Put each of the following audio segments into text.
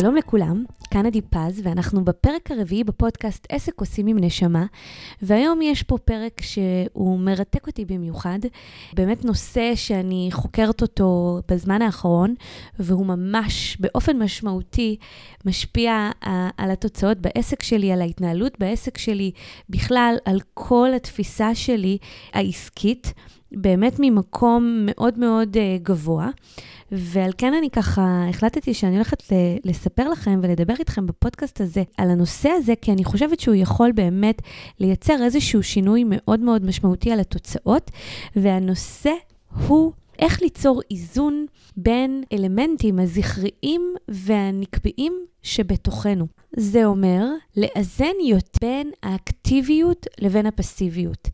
שלום לכולם, כאן עדי פז, ואנחנו בפרק הרביעי בפודקאסט עסק עושים עם נשמה, והיום יש פה פרק שהוא מרתק אותי במיוחד, באמת נושא שאני חוקרת אותו בזמן האחרון, והוא ממש באופן משמעותי משפיע על התוצאות בעסק שלי, על ההתנהלות בעסק שלי, בכלל על כל התפיסה שלי העסקית. באמת ממקום מאוד מאוד uh, גבוה. ועל כן אני ככה החלטתי שאני הולכת לספר לכם ולדבר איתכם בפודקאסט הזה על הנושא הזה, כי אני חושבת שהוא יכול באמת לייצר איזשהו שינוי מאוד מאוד משמעותי על התוצאות, והנושא הוא איך ליצור איזון בין אלמנטים הזכריים והנקביים שבתוכנו. זה אומר לאזן יותר בין האקטיביות לבין הפסיביות.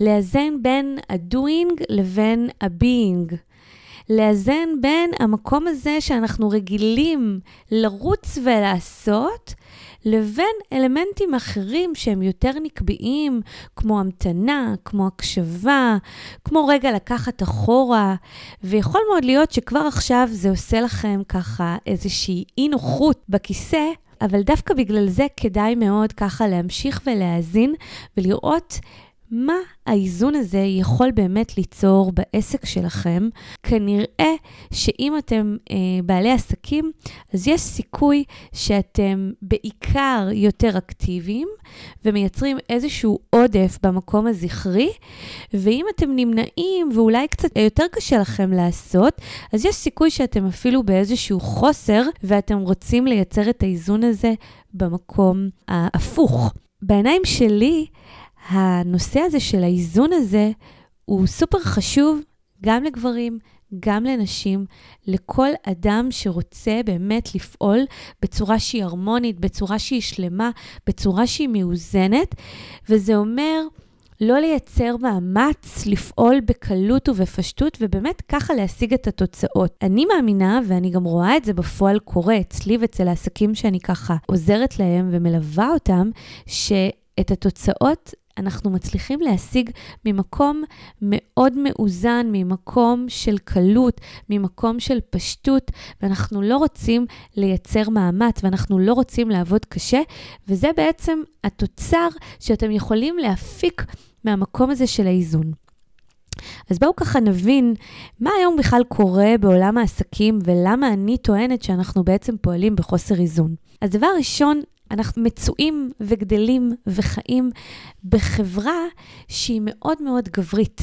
לאזן בין ה-doing לבין ה-being. לאזן בין המקום הזה שאנחנו רגילים לרוץ ולעשות, לבין אלמנטים אחרים שהם יותר נקביים, כמו המתנה, כמו הקשבה, כמו רגע לקחת אחורה, ויכול מאוד להיות שכבר עכשיו זה עושה לכם ככה איזושהי אי נוחות בכיסא, אבל דווקא בגלל זה כדאי מאוד ככה להמשיך ולהאזין ולראות מה האיזון הזה יכול באמת ליצור בעסק שלכם? כנראה שאם אתם אה, בעלי עסקים, אז יש סיכוי שאתם בעיקר יותר אקטיביים ומייצרים איזשהו עודף במקום הזכרי, ואם אתם נמנעים ואולי קצת יותר קשה לכם לעשות, אז יש סיכוי שאתם אפילו באיזשהו חוסר ואתם רוצים לייצר את האיזון הזה במקום ההפוך. בעיניים שלי, הנושא הזה של האיזון הזה הוא סופר חשוב גם לגברים, גם לנשים, לכל אדם שרוצה באמת לפעול בצורה שהיא הרמונית, בצורה שהיא שלמה, בצורה שהיא מאוזנת, וזה אומר לא לייצר מאמץ לפעול בקלות ובפשטות, ובאמת ככה להשיג את התוצאות. אני מאמינה, ואני גם רואה את זה בפועל קורה אצלי ואצל העסקים שאני ככה עוזרת להם ומלווה אותם, שאת התוצאות אנחנו מצליחים להשיג ממקום מאוד מאוזן, ממקום של קלות, ממקום של פשטות, ואנחנו לא רוצים לייצר מאמץ, ואנחנו לא רוצים לעבוד קשה, וזה בעצם התוצר שאתם יכולים להפיק מהמקום הזה של האיזון. אז בואו ככה נבין מה היום בכלל קורה בעולם העסקים ולמה אני טוענת שאנחנו בעצם פועלים בחוסר איזון. אז דבר ראשון, אנחנו מצויים וגדלים וחיים בחברה שהיא מאוד מאוד גברית.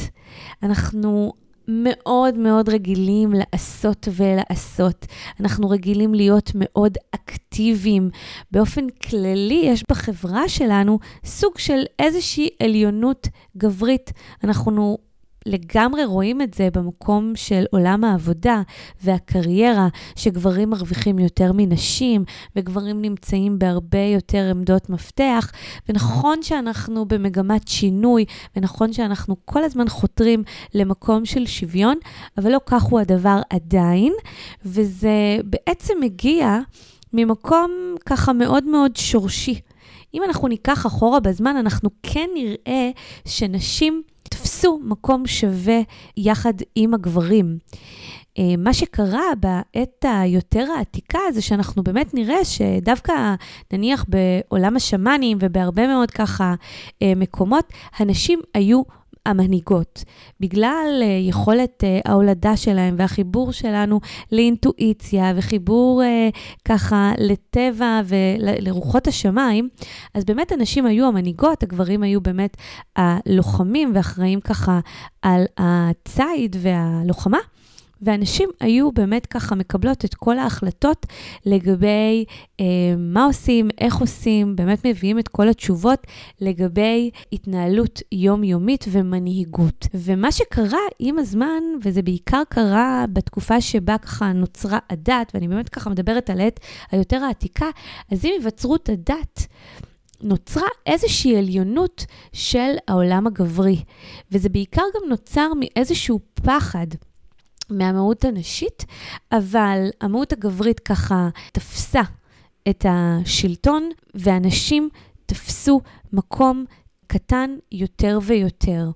אנחנו מאוד מאוד רגילים לעשות ולעשות. אנחנו רגילים להיות מאוד אקטיביים. באופן כללי, יש בחברה שלנו סוג של איזושהי עליונות גברית. אנחנו לגמרי רואים את זה במקום של עולם העבודה והקריירה, שגברים מרוויחים יותר מנשים, וגברים נמצאים בהרבה יותר עמדות מפתח, ונכון שאנחנו במגמת שינוי, ונכון שאנחנו כל הזמן חותרים למקום של שוויון, אבל לא כך הוא הדבר עדיין, וזה בעצם מגיע ממקום ככה מאוד מאוד שורשי. אם אנחנו ניקח אחורה בזמן, אנחנו כן נראה שנשים תפסו מקום שווה יחד עם הגברים. אה, מה שקרה בעת היותר העתיקה זה שאנחנו באמת נראה שדווקא נניח בעולם השמאנים ובהרבה מאוד ככה אה, מקומות, הנשים היו המנהיגות. בגלל uh, יכולת uh, ההולדה שלהם והחיבור שלנו לאינטואיציה וחיבור uh, ככה לטבע ולרוחות השמיים, אז באמת הנשים היו המנהיגות, הגברים היו באמת הלוחמים ואחראים ככה על הציד והלוחמה. ואנשים היו באמת ככה מקבלות את כל ההחלטות לגבי אה, מה עושים, איך עושים, באמת מביאים את כל התשובות לגבי התנהלות יומיומית ומנהיגות. ומה שקרה עם הזמן, וזה בעיקר קרה בתקופה שבה ככה נוצרה הדת, ואני באמת ככה מדברת על העת היותר העתיקה, אז עם היווצרות הדת, נוצרה איזושהי עליונות של העולם הגברי, וזה בעיקר גם נוצר מאיזשהו פחד. מהמהות הנשית, אבל המהות הגברית ככה תפסה את השלטון, ואנשים תפסו מקום קטן יותר ויותר.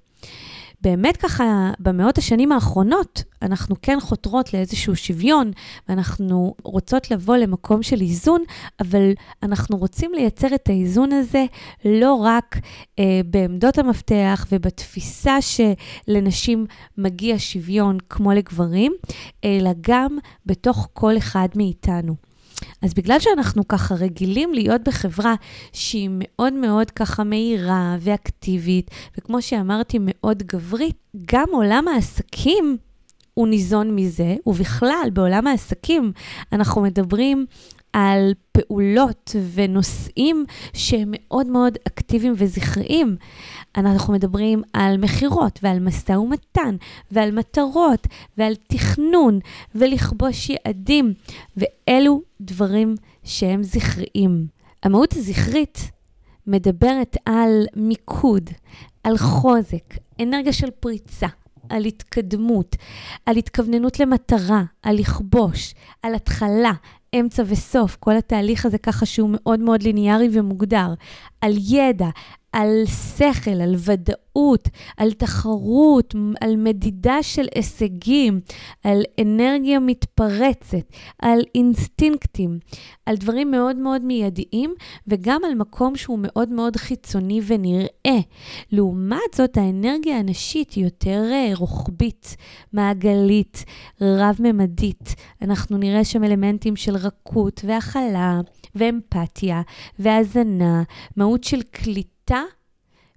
באמת ככה, במאות השנים האחרונות, אנחנו כן חותרות לאיזשהו שוויון, ואנחנו רוצות לבוא למקום של איזון, אבל אנחנו רוצים לייצר את האיזון הזה לא רק אה, בעמדות המפתח ובתפיסה שלנשים מגיע שוויון כמו לגברים, אלא גם בתוך כל אחד מאיתנו. אז בגלל שאנחנו ככה רגילים להיות בחברה שהיא מאוד מאוד ככה מהירה ואקטיבית, וכמו שאמרתי, מאוד גברית, גם עולם העסקים הוא ניזון מזה, ובכלל, בעולם העסקים אנחנו מדברים על פעולות ונושאים שהם מאוד מאוד אקטיביים וזכריים. אנחנו מדברים על מכירות ועל משא ומתן ועל מטרות ועל תכנון ולכבוש יעדים, ואלו דברים שהם זכריים. המהות הזכרית מדברת על מיקוד, על חוזק, אנרגיה של פריצה, על התקדמות, על התכווננות למטרה, על לכבוש, על התחלה, אמצע וסוף, כל התהליך הזה ככה שהוא מאוד מאוד ליניארי ומוגדר, על ידע, על שכל, על ודאות, על תחרות, על מדידה של הישגים, על אנרגיה מתפרצת, על אינסטינקטים, על דברים מאוד מאוד מיידיים, וגם על מקום שהוא מאוד מאוד חיצוני ונראה. לעומת זאת, האנרגיה הנשית היא יותר אה, רוחבית, מעגלית, רב-ממדית. אנחנו נראה שם אלמנטים של רכות והכלה ואמפתיה והאזנה, מהות של קליטה. שליטה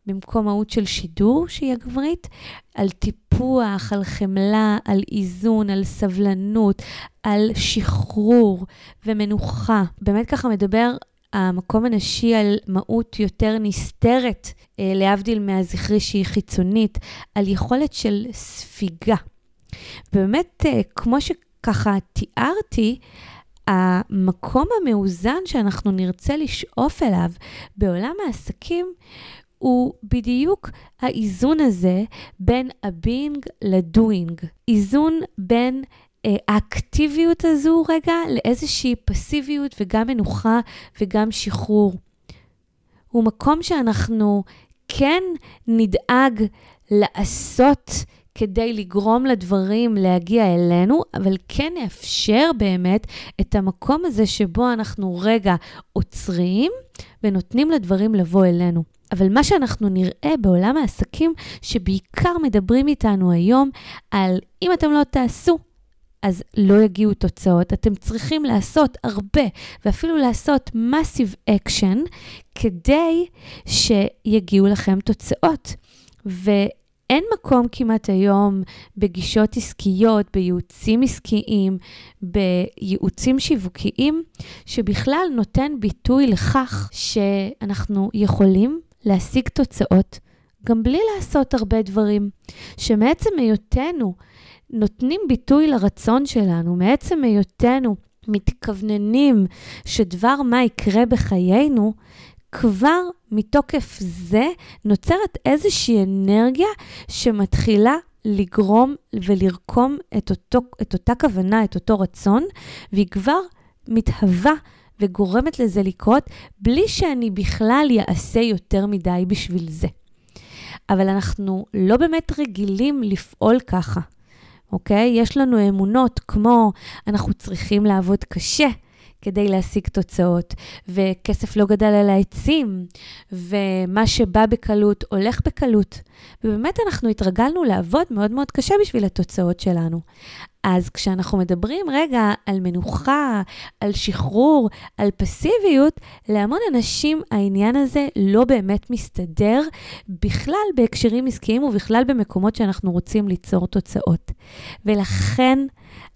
במקום מהות של שידור, שהיא הגברית, על טיפוח, על חמלה, על איזון, על סבלנות, על שחרור ומנוחה. באמת ככה מדבר המקום הנשי על מהות יותר נסתרת, אה, להבדיל מהזכרי שהיא חיצונית, על יכולת של ספיגה. באמת, אה, כמו שככה תיארתי, המקום המאוזן שאנחנו נרצה לשאוף אליו בעולם העסקים הוא בדיוק האיזון הזה בין ה-being ל-doing. איזון בין אה, האקטיביות הזו רגע לאיזושהי פסיביות וגם מנוחה וגם שחרור. הוא מקום שאנחנו כן נדאג לעשות כדי לגרום לדברים להגיע אלינו, אבל כן נאפשר באמת את המקום הזה שבו אנחנו רגע עוצרים ונותנים לדברים לבוא אלינו. אבל מה שאנחנו נראה בעולם העסקים, שבעיקר מדברים איתנו היום על אם אתם לא תעשו, אז לא יגיעו תוצאות. אתם צריכים לעשות הרבה, ואפילו לעשות massive action, כדי שיגיעו לכם תוצאות. ו... אין מקום כמעט היום בגישות עסקיות, בייעוצים עסקיים, בייעוצים שיווקיים, שבכלל נותן ביטוי לכך שאנחנו יכולים להשיג תוצאות גם בלי לעשות הרבה דברים, שמעצם היותנו נותנים ביטוי לרצון שלנו, מעצם היותנו מתכווננים שדבר מה יקרה בחיינו, כבר מתוקף זה נוצרת איזושהי אנרגיה שמתחילה לגרום ולרקום את, אותו, את אותה כוונה, את אותו רצון, והיא כבר מתהווה וגורמת לזה לקרות בלי שאני בכלל אעשה יותר מדי בשביל זה. אבל אנחנו לא באמת רגילים לפעול ככה, אוקיי? יש לנו אמונות כמו אנחנו צריכים לעבוד קשה, כדי להשיג תוצאות, וכסף לא גדל על העצים, ומה שבא בקלות הולך בקלות. ובאמת אנחנו התרגלנו לעבוד מאוד מאוד קשה בשביל התוצאות שלנו. אז כשאנחנו מדברים רגע על מנוחה, על שחרור, על פסיביות, להמון אנשים העניין הזה לא באמת מסתדר בכלל בהקשרים עסקיים ובכלל במקומות שאנחנו רוצים ליצור תוצאות. ולכן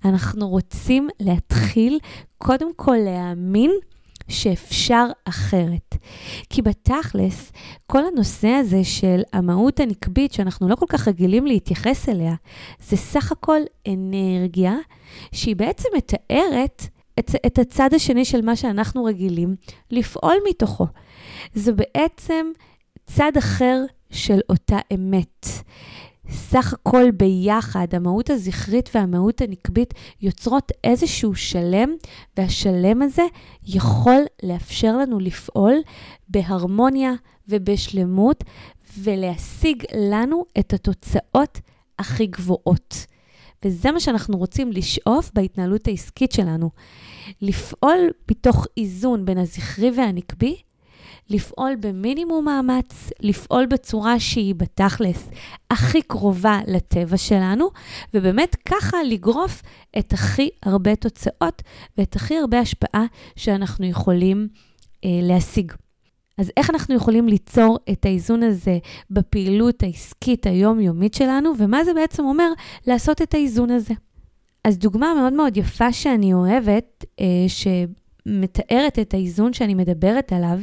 אנחנו רוצים להתחיל קודם כל להאמין שאפשר אחרת. כי בתכלס, כל הנושא הזה של המהות הנקבית, שאנחנו לא כל כך רגילים להתייחס אליה, זה סך הכל אנרגיה שהיא בעצם מתארת את, את הצד השני של מה שאנחנו רגילים לפעול מתוכו. זה בעצם צד אחר של אותה אמת. סך הכל ביחד, המהות הזכרית והמהות הנקבית יוצרות איזשהו שלם, והשלם הזה יכול לאפשר לנו לפעול בהרמוניה ובשלמות, ולהשיג לנו את התוצאות הכי גבוהות. וזה מה שאנחנו רוצים לשאוף בהתנהלות העסקית שלנו. לפעול מתוך איזון בין הזכרי והנקבי, לפעול במינימום מאמץ, לפעול בצורה שהיא בתכלס הכי קרובה לטבע שלנו, ובאמת ככה לגרוף את הכי הרבה תוצאות ואת הכי הרבה השפעה שאנחנו יכולים אה, להשיג. אז איך אנחנו יכולים ליצור את האיזון הזה בפעילות העסקית היומיומית שלנו, ומה זה בעצם אומר לעשות את האיזון הזה? אז דוגמה מאוד מאוד יפה שאני אוהבת, אה, שמתארת את האיזון שאני מדברת עליו,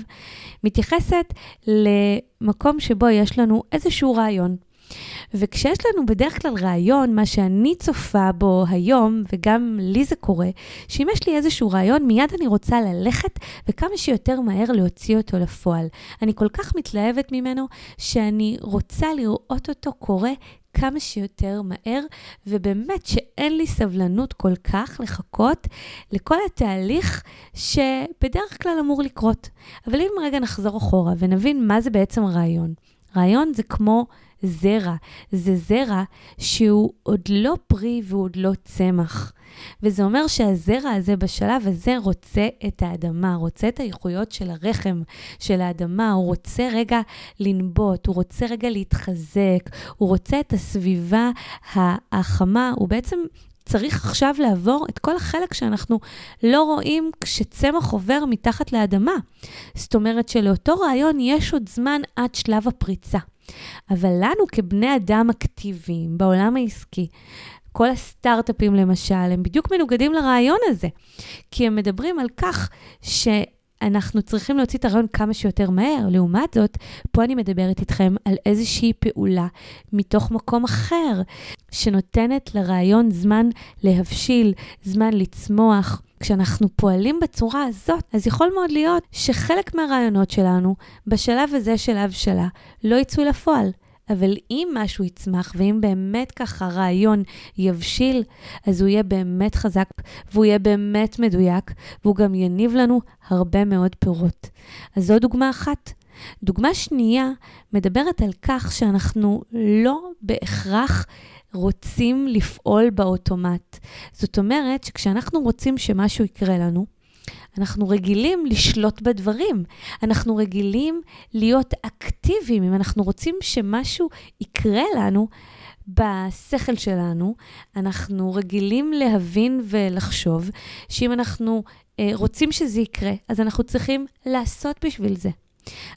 מתייחסת למקום שבו יש לנו איזשהו רעיון. וכשיש לנו בדרך כלל רעיון, מה שאני צופה בו היום, וגם לי זה קורה, שאם יש לי איזשהו רעיון, מיד אני רוצה ללכת וכמה שיותר מהר להוציא אותו לפועל. אני כל כך מתלהבת ממנו, שאני רוצה לראות אותו קורה כמה שיותר מהר, ובאמת שאין לי סבלנות כל כך לחכות לכל התהליך שבדרך כלל אמור לקרות. אבל אם רגע נחזור אחורה ונבין מה זה בעצם רעיון. רעיון זה כמו זרע. זה זרע שהוא עוד לא פרי והוא עוד לא צמח. וזה אומר שהזרע הזה בשלב הזה רוצה את האדמה, רוצה את האיכויות של הרחם של האדמה, הוא רוצה רגע לנבוט, הוא רוצה רגע להתחזק, הוא רוצה את הסביבה החמה, הוא בעצם צריך עכשיו לעבור את כל החלק שאנחנו לא רואים כשצמח עובר מתחת לאדמה. זאת אומרת שלאותו רעיון יש עוד זמן עד שלב הפריצה. אבל לנו כבני אדם אקטיביים בעולם העסקי, כל הסטארט-אפים למשל, הם בדיוק מנוגדים לרעיון הזה, כי הם מדברים על כך ש... אנחנו צריכים להוציא את הרעיון כמה שיותר מהר. לעומת זאת, פה אני מדברת איתכם על איזושהי פעולה מתוך מקום אחר, שנותנת לרעיון זמן להבשיל, זמן לצמוח. כשאנחנו פועלים בצורה הזאת, אז יכול מאוד להיות שחלק מהרעיונות שלנו, בשלב הזה של הבשלה, לא יצאו לפועל. אבל אם משהו יצמח, ואם באמת ככה רעיון יבשיל, אז הוא יהיה באמת חזק, והוא יהיה באמת מדויק, והוא גם יניב לנו הרבה מאוד פירות. אז זו דוגמה אחת. דוגמה שנייה מדברת על כך שאנחנו לא בהכרח רוצים לפעול באוטומט. זאת אומרת שכשאנחנו רוצים שמשהו יקרה לנו, אנחנו רגילים לשלוט בדברים. אנחנו רגילים להיות אקטיביים. אם אנחנו רוצים שמשהו יקרה לנו, בשכל שלנו, אנחנו רגילים להבין ולחשוב שאם אנחנו אה, רוצים שזה יקרה, אז אנחנו צריכים לעשות בשביל זה.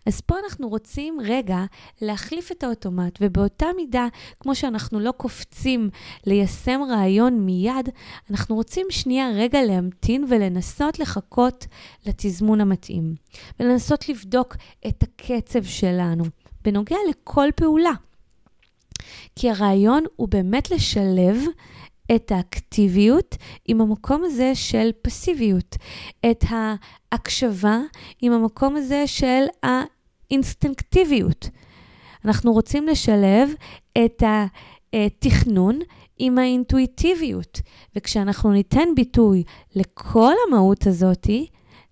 אז פה אנחנו רוצים רגע להחליף את האוטומט, ובאותה מידה, כמו שאנחנו לא קופצים ליישם רעיון מיד, אנחנו רוצים שנייה רגע להמתין ולנסות לחכות לתזמון המתאים, ולנסות לבדוק את הקצב שלנו בנוגע לכל פעולה. כי הרעיון הוא באמת לשלב את האקטיביות עם המקום הזה של פסיביות, את ההקשבה עם המקום הזה של האינסטינקטיביות. אנחנו רוצים לשלב את התכנון עם האינטואיטיביות, וכשאנחנו ניתן ביטוי לכל המהות הזאתי,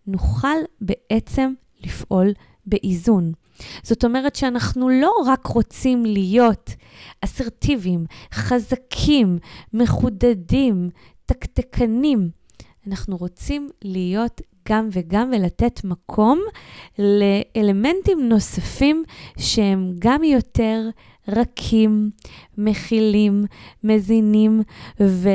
נוכל בעצם לפעול באיזון. זאת אומרת שאנחנו לא רק רוצים להיות אסרטיביים, חזקים, מחודדים, תקתקנים, אנחנו רוצים להיות גם וגם ולתת מקום לאלמנטים נוספים שהם גם יותר רכים, מכילים, מזינים ו...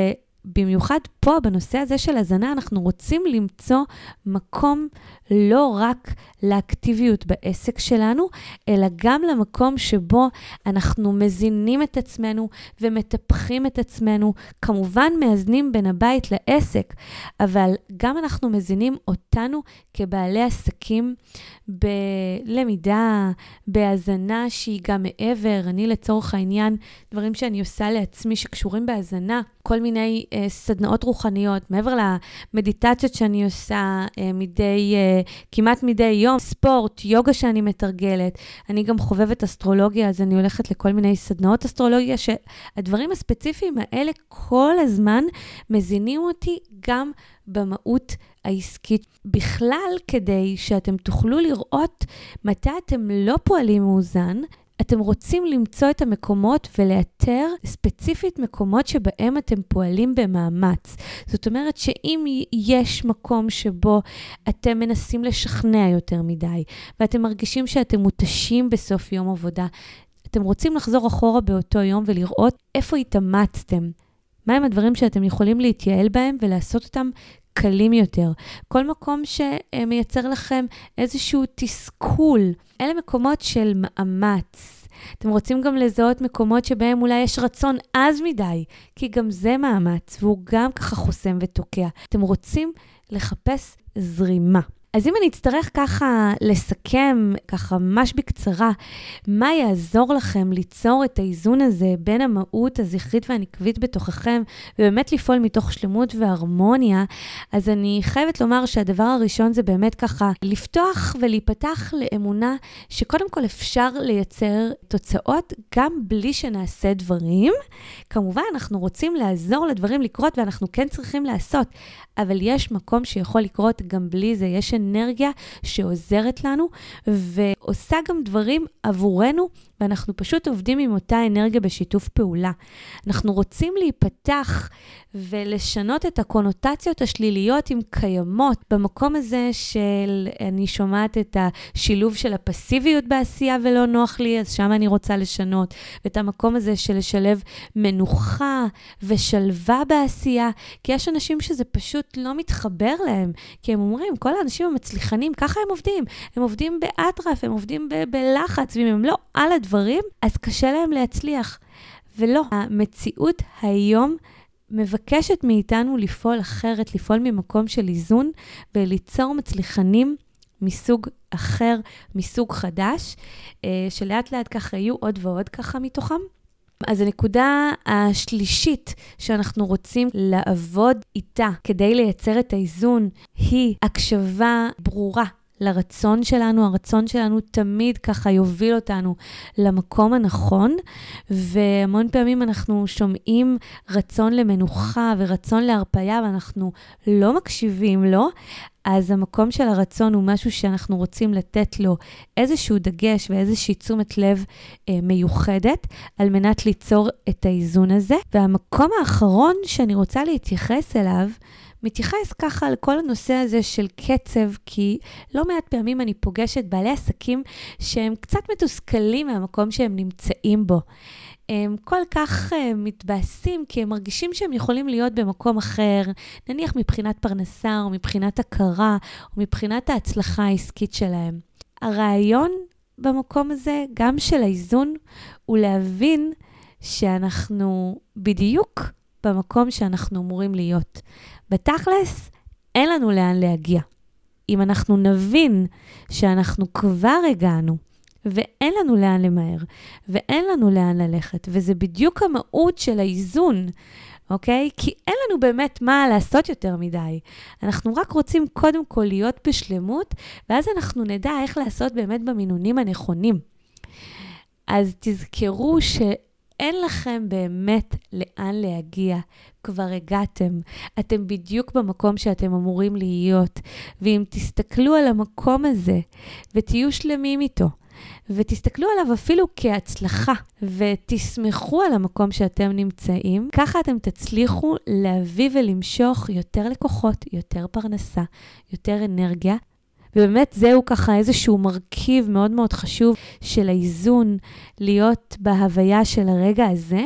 פה, בנושא הזה של הזנה, אנחנו רוצים למצוא מקום לא רק לאקטיביות בעסק שלנו, אלא גם למקום שבו אנחנו מזינים את עצמנו ומטפחים את עצמנו, כמובן מאזנים בין הבית לעסק, אבל גם אנחנו מזינים אותנו כבעלי עסקים בלמידה, בהזנה שהיא גם מעבר. אני לצורך העניין, דברים שאני עושה לעצמי שקשורים בהזנה, כל מיני אה, סדנאות רוחניות, מעבר למדיטציות שאני עושה אה, מדי, אה, כמעט מדי יום, ספורט, יוגה שאני מתרגלת, אני גם חובבת אסטרולוגיה, אז אני הולכת לכל מיני סדנאות אסטרולוגיה, שהדברים הספציפיים האלה כל הזמן מזינים אותי גם במהות העסקית. בכלל, כדי שאתם תוכלו לראות מתי אתם לא פועלים מאוזן, אתם רוצים למצוא את המקומות ולאתר ספציפית מקומות שבהם אתם פועלים במאמץ. זאת אומרת שאם יש מקום שבו אתם מנסים לשכנע יותר מדי, ואתם מרגישים שאתם מותשים בסוף יום עבודה, אתם רוצים לחזור אחורה באותו יום ולראות איפה התאמצתם. מהם הדברים שאתם יכולים להתייעל בהם ולעשות אותם קלים יותר. כל מקום שמייצר לכם איזשהו תסכול. אלה מקומות של מאמץ. אתם רוצים גם לזהות מקומות שבהם אולי יש רצון עז מדי, כי גם זה מאמץ, והוא גם ככה חוסם ותוקע. אתם רוצים לחפש זרימה. אז אם אני אצטרך ככה לסכם, ככה ממש בקצרה, מה יעזור לכם ליצור את האיזון הזה בין המהות הזכרית והנקבית בתוככם, ובאמת לפעול מתוך שלמות והרמוניה, אז אני חייבת לומר שהדבר הראשון זה באמת ככה לפתוח ולהיפתח לאמונה שקודם כל אפשר לייצר תוצאות גם בלי שנעשה דברים. כמובן, אנחנו רוצים לעזור לדברים לקרות ואנחנו כן צריכים לעשות, אבל יש מקום שיכול לקרות גם בלי זה. יש אנרגיה שעוזרת לנו ועושה גם דברים עבורנו, ואנחנו פשוט עובדים עם אותה אנרגיה בשיתוף פעולה. אנחנו רוצים להיפתח ולשנות את הקונוטציות השליליות אם קיימות במקום הזה של, אני שומעת את השילוב של הפסיביות בעשייה ולא נוח לי, אז שם אני רוצה לשנות. ואת המקום הזה של לשלב מנוחה ושלווה בעשייה, כי יש אנשים שזה פשוט לא מתחבר להם, כי הם אומרים, כל האנשים המצליחנים, ככה הם עובדים. הם עובדים באטרף, הם עובדים ב- בלחץ, ואם הם לא על הדברים, אז קשה להם להצליח. ולא, המציאות היום מבקשת מאיתנו לפעול אחרת, לפעול ממקום של איזון וליצור מצליחנים מסוג אחר, מסוג חדש, אה, שלאט לאט ככה יהיו עוד ועוד ככה מתוכם. אז הנקודה השלישית שאנחנו רוצים לעבוד איתה כדי לייצר את האיזון היא הקשבה ברורה לרצון שלנו, הרצון שלנו תמיד ככה יוביל אותנו למקום הנכון, והמון פעמים אנחנו שומעים רצון למנוחה ורצון להרפאיה ואנחנו לא מקשיבים לו, אז המקום של הרצון הוא משהו שאנחנו רוצים לתת לו איזשהו דגש ואיזושהי תשומת לב אה, מיוחדת, על מנת ליצור את האיזון הזה. והמקום האחרון שאני רוצה להתייחס אליו, מתייחס ככה על כל הנושא הזה של קצב, כי לא מעט פעמים אני פוגשת בעלי עסקים שהם קצת מתוסכלים מהמקום שהם נמצאים בו. הם כל כך uh, מתבאסים, כי הם מרגישים שהם יכולים להיות במקום אחר, נניח מבחינת פרנסה, או מבחינת הכרה, או מבחינת ההצלחה העסקית שלהם. הרעיון במקום הזה, גם של האיזון, הוא להבין שאנחנו בדיוק במקום שאנחנו אמורים להיות. בתכלס, אין לנו לאן להגיע. אם אנחנו נבין שאנחנו כבר הגענו, ואין לנו לאן למהר, ואין לנו לאן ללכת, וזה בדיוק המהות של האיזון, אוקיי? כי אין לנו באמת מה לעשות יותר מדי. אנחנו רק רוצים קודם כל להיות בשלמות, ואז אנחנו נדע איך לעשות באמת במינונים הנכונים. אז תזכרו ש... אין לכם באמת לאן להגיע, כבר הגעתם. אתם בדיוק במקום שאתם אמורים להיות. ואם תסתכלו על המקום הזה ותהיו שלמים איתו, ותסתכלו עליו אפילו כהצלחה, ותסמכו על המקום שאתם נמצאים, ככה אתם תצליחו להביא ולמשוך יותר לקוחות, יותר פרנסה, יותר אנרגיה, ובאמת זהו ככה איזשהו מרכיב מאוד מאוד חשוב של האיזון, להיות בהוויה של הרגע הזה.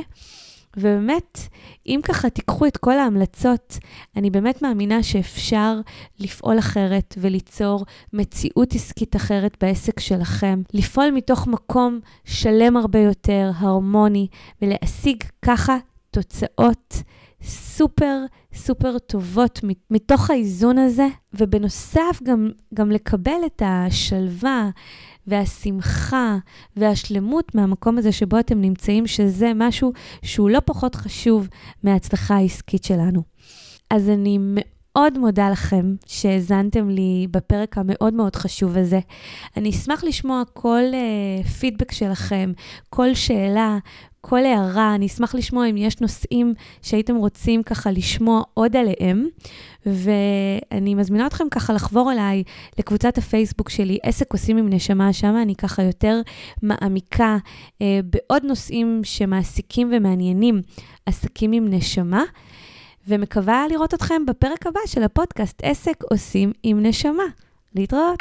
ובאמת, אם ככה תיקחו את כל ההמלצות, אני באמת מאמינה שאפשר לפעול אחרת וליצור מציאות עסקית אחרת בעסק שלכם, לפעול מתוך מקום שלם הרבה יותר, הרמוני, ולהשיג ככה תוצאות סופר סופר טובות מתוך האיזון הזה, ובנוסף גם, גם לקבל את השלווה והשמחה והשלמות מהמקום הזה שבו אתם נמצאים, שזה משהו שהוא לא פחות חשוב מההצלחה העסקית שלנו. אז אני מאוד מודה לכם שהאזנתם לי בפרק המאוד מאוד חשוב הזה. אני אשמח לשמוע כל uh, פידבק שלכם, כל שאלה, כל הערה. אני אשמח לשמוע אם יש נושאים שהייתם רוצים ככה לשמוע עוד עליהם. ואני מזמינה אתכם ככה לחבור אליי לקבוצת הפייסבוק שלי, עסק עושים עם נשמה, שם אני ככה יותר מעמיקה אה, בעוד נושאים שמעסיקים ומעניינים עסקים עם נשמה. ומקווה לראות אתכם בפרק הבא של הפודקאסט עסק עושים עם נשמה. להתראות.